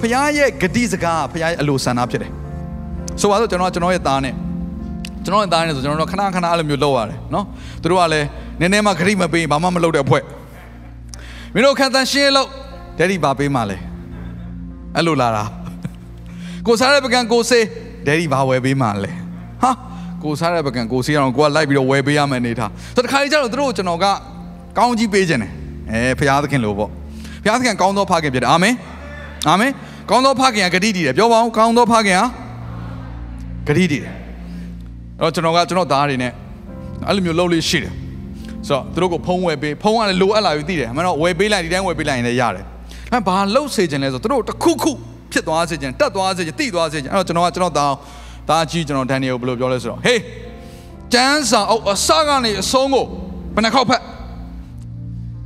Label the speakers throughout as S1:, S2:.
S1: ဖခင်ရဲ့ဂတိစကားဖခင်ရဲ့အလိုဆန္ဒဖြစ်တယ်ဆိုပါတော့ကျွန်တော်ကကျွန်တော်ရဲ့သားနဲ့ကျွန်တော်ရဲ့သားနဲ့ဆိုကျွန်တော်တို့ခဏခဏအဲ့လိုမျိုးလုပ်ရတယ်နော်သူတို့ကလည်းနည်းနည်းမှဂတိမပေးဘာမှမလုပ်တဲ့အဖွဲ့မင်းတို့ခံတန်ရှင်းလို့ဒက်ဒီဘာပေးမှလဲအဲ့လိုလာတာကိုစားတဲ့ပကံကိုစေးဒက်ဒီဘာဝယ်ပေးမှလဲဟာကိုစားတဲ့ပကံကိုစေးအောင်ကိုကလိုက်ပြီးတော့ဝယ်ပေးရမယ်အနေထားဆိုတော့တခါကြီးကျတော့သူတို့ကျွန်တော်ကကောင်းကြီးပေးခြင်းတယ်အဲဖခင်သခင်လို့ပေါ့ဖခင်သခင်ကောင်းသောဖခင်ဖြစ်တယ်အာမင်အာမင် ကောင်းသောဖခင်ကဂတိတည်တယ်ပြောပါဦးကောင်းသောဖခင်ကဂတိတည်တယ်အဲ့တော့ကျွန်တော်ကကျွန်တော်သားတွေနဲ့အဲ့လိုမျိုးလုပ်လို့ရှိတယ်ဆိုတော့သူတို့ကိုဖုံးဝယ်ပေးဖုံးကလည်းလိုအပ်လာပြီသိတယ်အမှန်တော့ဝယ်ပေးလိုက်ဒီတိုင်းဝယ်ပေးလိုက်ရင်လည်းရတယ်အဲ့ဘာလှုပ်စေခြင်းလဲဆိုတော့သူတို့တစ်ခုခုဖြစ်သွားစေခြင်းတက်သွားစေခြင်းတိသွားစေခြင်းအဲ့တော့ကျွန်တော်ကကျွန်တော်သားသားကြီးကျွန်တော်ဒန်နီယယ်ကိုဘယ်လိုပြောလဲဆိုတော့ဟေးကျန်းစာအုပ်အစကနေအဆုံးကိုဘယ်နှခေါက်ဖက်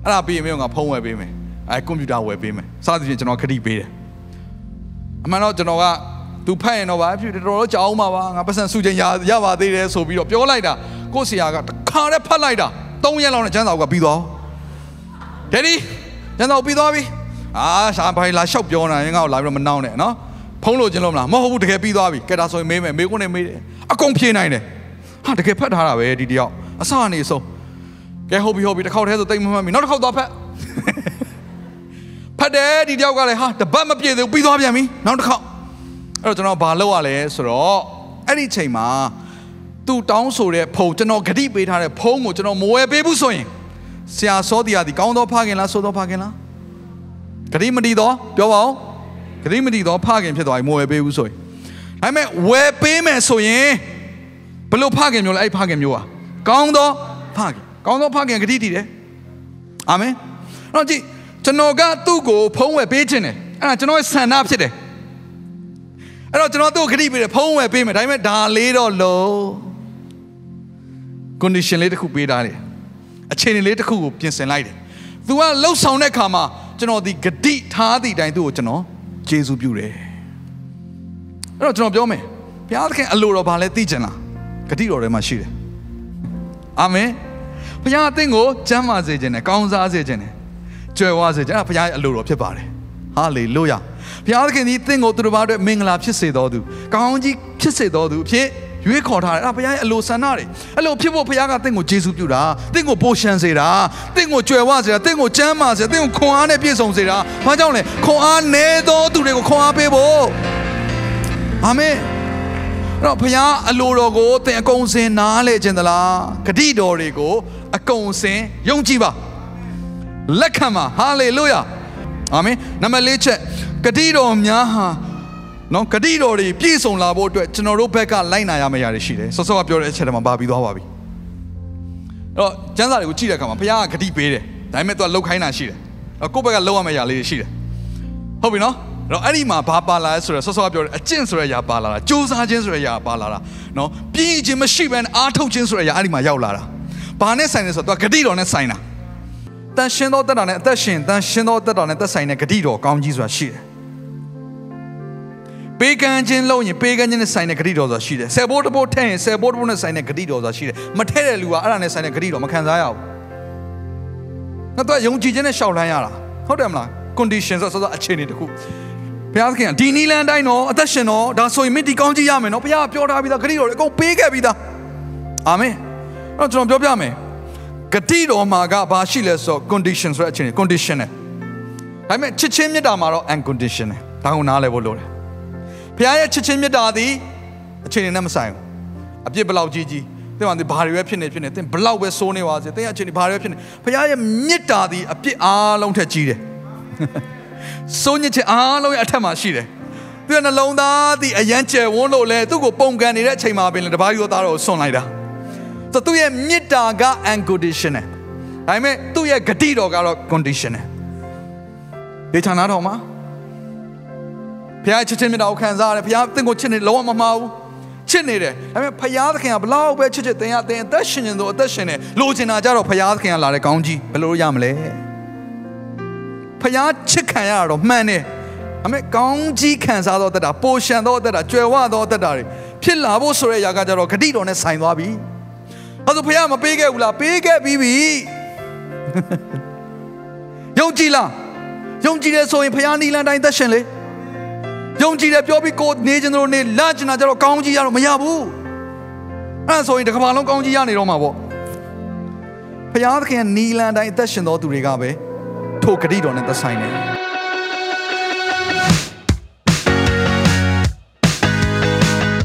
S1: အဲ့ဒါပြီးရင်မင်းကဖုံးဝယ်ပေးမယ်အဲကွန်ပျူတာဝယ်ပေးမယ်စသဖြင့်ကျွန်တော်ခတိပေးတယ် အမှန်တော့ကျွန်တော်ကသူဖတ်ရင်တော့ဗာဖြစ်တော်တော်ကြောင်းပါပါငါပတ်စံစုချင်းရရပါသေးတယ်ဆိုပြီးတော့ပြောလိုက်တာကို့ဆရာကတခါတည်းဖတ်လိုက်တာ၃ရက်လောက်နဲ့ကျန်းစာအုပ်ကပြီးသွားဒယ်ဒီကျန်းစာအုပ်ပြီးသွားပြီအာရှာဘာလာလျှောက်ပြောနေတာငါ့ကိုလာပြီးတော့မနှောင်းနဲ့နော်ဖုံးလို့ခြင်းလို့မလားမဟုတ်ဘူးတကယ်ပြီးသွားပြီကဲဒါဆိုရင်မေးမယ်မေးခွန်းနဲ့မေးတယ်အကုန်ဖြေနိုင်တယ်ဟာတကယ်ဖတ်ထားတာပဲဒီတယောက်အစအနေဆုံးကဲဟုတ်ပြီဟုတ်ပြီတစ်ခေါက်တည်းဆိုတိတ်မမှတ်ပြီနောက်တစ်ခေါက်သွားဖတ် ဖတ်တယ်ဒီတယောက်ကလည်းဟာတပတ်မပြည့်သေးဘူးပြီးသွားပြန်ပြီနောက်တစ်ခေါက်အဲ့တော့ကျွန်တော်ဘာလုပ်ရလဲဆိုတော့အဲ့ဒီချိန်မှာသူတောင်းဆိုတဲ့ဖုံကျွန်တော်ဂတိပေးထားတဲ့ဖုံကိုကျွန်တော်မဝယ်ပေးဘူးဆိုရင်ဆရာစောတီယာဒီကောင်းသောဖခင်လားဆိုသောဖခင်လားဂတိမတီတော့ပြောပါဦးဂတိမတီတော့ဖခင်ဖြစ်သွားပြီမဝယ်ပေးဘူးဆိုရင်ဒါပေမဲ့ဝယ်ပေးမယ်ဆိုရင်ဘယ်လိုဖခင်မျိုးလဲအဲ့ဖခင်မျိုးอ่ะကောင်းသောဖခင်ကောင်းသောဖခင်ဂတိတည်တယ်အာမင်အဲ့တော့ကြည့် ကျွန်တော်ကသူ့ကိုဖုံးဝယ်ပေးခြင်းတယ်အဲ့ဒါကျွန်တော်ရဲ့ဆန္ဒဖြစ်တယ်အဲ့တော့ကျွန်တော်သူ့ကိုခတိပေးတယ်ဖုံးဝယ်ပေးမယ်ဒါပေမဲ့ဒါလေးတော့လို့ condition လေးတစ်ခုပေးထားတယ်အခြေအနေလေးတစ်ခုကိုပြင်ဆင်လိုက်တယ်သူကလှုပ်ဆောင်တဲ့အခါမှာကျွန်တော်ဒီဂတိထားသည့်အတိုင်းသူ့ကိုကျွန်တော်ကျေးဇူးပြုတယ်အဲ့တော့ကျွန်တော်ပြောမယ်ဘုရားသခင်အလိုတော်ဘာလဲသိချင်လားဂတိတော်ထဲမှာရှိတယ်အာမင်ဘုရားအသင်ကိုကျမ်းမာစေခြင်းနဲ့ကောင်းစားစေခြင်းနဲ့ ကြွယ်ဝစေခြင်းအဲ့ဒါဘုရားရဲ့အလိုတော်ဖြစ်ပါတယ်ဟာလေလုယာဘုရားသခင်ဒီသင်ကိုသူတို့ဘာအတွက်မင်္ဂလာဖြစ်စေတော်သူကောင်းကြီးဖြစ်စေတော်သူအဖြစ်ရွေးခေါ်ထားတယ်အဲ့ဒါဘုရားရဲ့အလိုဆန္ဒတွေအဲ့လိုဖြစ်ဖို့ဘုရားကသင်ကိုယေရှုပြုတာသင်ကိုပိုရှန်စေတာသင်ကိုကြွယ်ဝစေတာသင်ကိုကျမ်းမာစေတာသင်ကိုခွန်အားနဲ့ပြည့်စုံစေတာဘာကြောင့်လဲခွန်အားနည်းသောသူတွေကိုခွန်အားပေးဖို့အာမင်အဲ့တော့ဘုရားအလိုတော်ကိုသင်အကုန်စင်နားလဲခြင်းသလားဂတိတော်တွေကိုအကုန်စင်ယုံကြည်ပါ လက်ခံပါဟာလေလုယာအာမင်နံပါတ်၄ချက်ကတိတော်များဟာနော်ဂတိတော်တွေပြည့်စုံလာဖို့အတွက်ကျွန်တော်တို့ဘက်ကလိုက်နာရမယ့်အရာတွေရှိတယ်ဆော့ဆော့ကပြောတဲ့အချက်တည်းမှာပါပြီးသွားပါပြီအဲ့တော့ကျမ်းစာတွေကိုကြည့်တဲ့အခါမှာဘုရားကဂတိပေးတယ်ဒါပေမဲ့သူကလှုပ်ခိုင်းတာရှိတယ်အဲ့ကိုယ့်ဘက်ကလုပ်ရမယ့်အရာလေးတွေရှိတယ်ဟုတ်ပြီနော်အဲ့တော့အဲ့ဒီမှာဘာပါလာလဲဆိုတော့ဆော့ဆော့ကပြောတဲ့အကျင့်ဆိုတဲ့အရာပါလာတာစူးစမ်းခြင်းဆိုတဲ့အရာပါလာတာနော်ပြင်းခြင်းမရှိဘဲနဲ့အားထုတ်ခြင်းဆိုတဲ့အရာအဲ့ဒီမှာရောက်လာတာဘာနဲ့ဆိုင်လဲဆိုတော့သူကဂတိတော်နဲ့ဆိုင်တာ တန်ရှင်သောတက်တာနဲ့အသက်ရှင်တန်ရှင်သောတက်တာနဲ့သက်ဆိုင်တဲ့ဂတိတော်ကောင်းကြီးဆိုတာရှိတယ်ပေးကမ်းခြင်းလုပ်ရင်ပေးကမ်းခြင်းနဲ့ဆိုင်တဲ့ဂတိတော်ဆိုတာရှိတယ်ဆယ်ဘိုးတစ်ဘိုးထည့်ရင်ဆယ်ဘိုးတစ်ဘိုးနဲ့ဆိုင်တဲ့ဂတိတော်ဆိုတာရှိတယ်မထည့်တဲ့လူကအဲ့ဒါနဲ့ဆိုင်တဲ့ဂတိတော်မခံစားရဘူးငါတော့ယုံကြည်ခြင်းနဲ့ရှောက်လန်းရတာဟုတ်တယ်မလား condition ဆိုတော့အခြေအနေတစ်ခုဘုရားသခင်ဒီနီလန်တိုင်းတော့အသက်ရှင်တော့ဒါဆိုရင်မင်းဒီကောင်းကြီးရမယ်နော်ဘုရားပြောထားပြီးသားဂတိတော်တွေအကုန်ပေးခဲ့ပြီးသားအာမင်အဲ့တော့ကျွန်တော်ပြောပြမယ် ဂတိတော်မှာကဘာရှိလဲဆိုတော့ condition ဆိုတဲ့အခြေအနေ condition နဲ့ဒါပေမဲ့ချစ်ချင်းမြတ်တာမှာတော့ unconditional ဒါကိုနားလည်ဖို့လိုတယ်ဖခင်ရဲ့ချစ်ချင်းမြတ်တာသည်အခြေအနေနဲ့မဆိုင်ဘူးအပြစ်ဘလောက်ကြီးကြီးသင်ကဒီဘာတွေပဲဖြစ်နေဖြစ်နေသင်ဘလောက်ပဲစိုးနေပါစေသင်ရဲ့အခြေအနေဘာတွေပဲဖြစ်နေဖခင်ရဲ့မြတ်တာသည်အပြစ်အားလုံးထက်ကြီးတယ်စိုးညစ်ခြင်းအားလုံးရဲ့အထက်မှာရှိတယ်သူကနှလုံးသားသည်အယမ်းကျယ်ဝန်းလို့လဲသူ့ကိုပုံကန်နေတဲ့အချိန်မှာပင်လေတပါးရောသားတော်ကိုဆွန့်လိုက်တာဆို သူ့ရဲ့မေတ္တာက unconditional ဒါပေမဲ့သူ့ရဲ့ဂတိတော်ကတော့ conditional ဒေချာနာတော်မှာဘုရားချစ်ချင်းမြတ်တာကိုခံစားရတယ်ဘုရားသင်ကိုချစ်နေလုံးဝမမှားဘူးချစ်နေတယ်ဒါပေမဲ့ဘုရားသခင်ကဘလောက်ပဲချစ်ချစ်တင်ရတင်အသက်ရှင်နေတော့အသက်ရှင်နေလိုချင်တာကြတော့ဘုရားသခင်ကလာတဲ့ကောင်းကြီးဘယ်လိုရမလဲဘုရားချစ်ခံရတာတော့မှန်တယ်အမေကောင်းကြီးခံစားတော့တတ်တာပိုရှန်တော့တတ်တာကြွယ်ဝတော့တတ်တာတွေဖြစ်လာဖို့ဆိုတဲ့ຢာကကြတော့ဂတိတော်နဲ့ဆိုင်သွားပြီ အဲဆိုဘုရားမပေးခဲ့ဘူးလားပေးခဲ့ပြီးပြီယုံကြည်လားယုံကြည်တယ်ဆိုရင်ဘုရားနီလန်တိုင်းသက်ရှင်လေယုံကြည်တယ်ပြောပြီးကိုနေခြင်းတို့နေလန့်ကျင်တာကြတော့ကောင်းကြီးရတော့မရဘူးအဲ့ဒါဆိုရင်တစ်ကမ္ဘာလုံးကောင်းကြီးရနေတော့မှာပေါ့ဘုရားသခင်ကနီလန်တိုင်းအသက်ရှင်တော်သူတွေကပဲထိုဂတိတော်နဲ့သက်ဆိုင်တယ်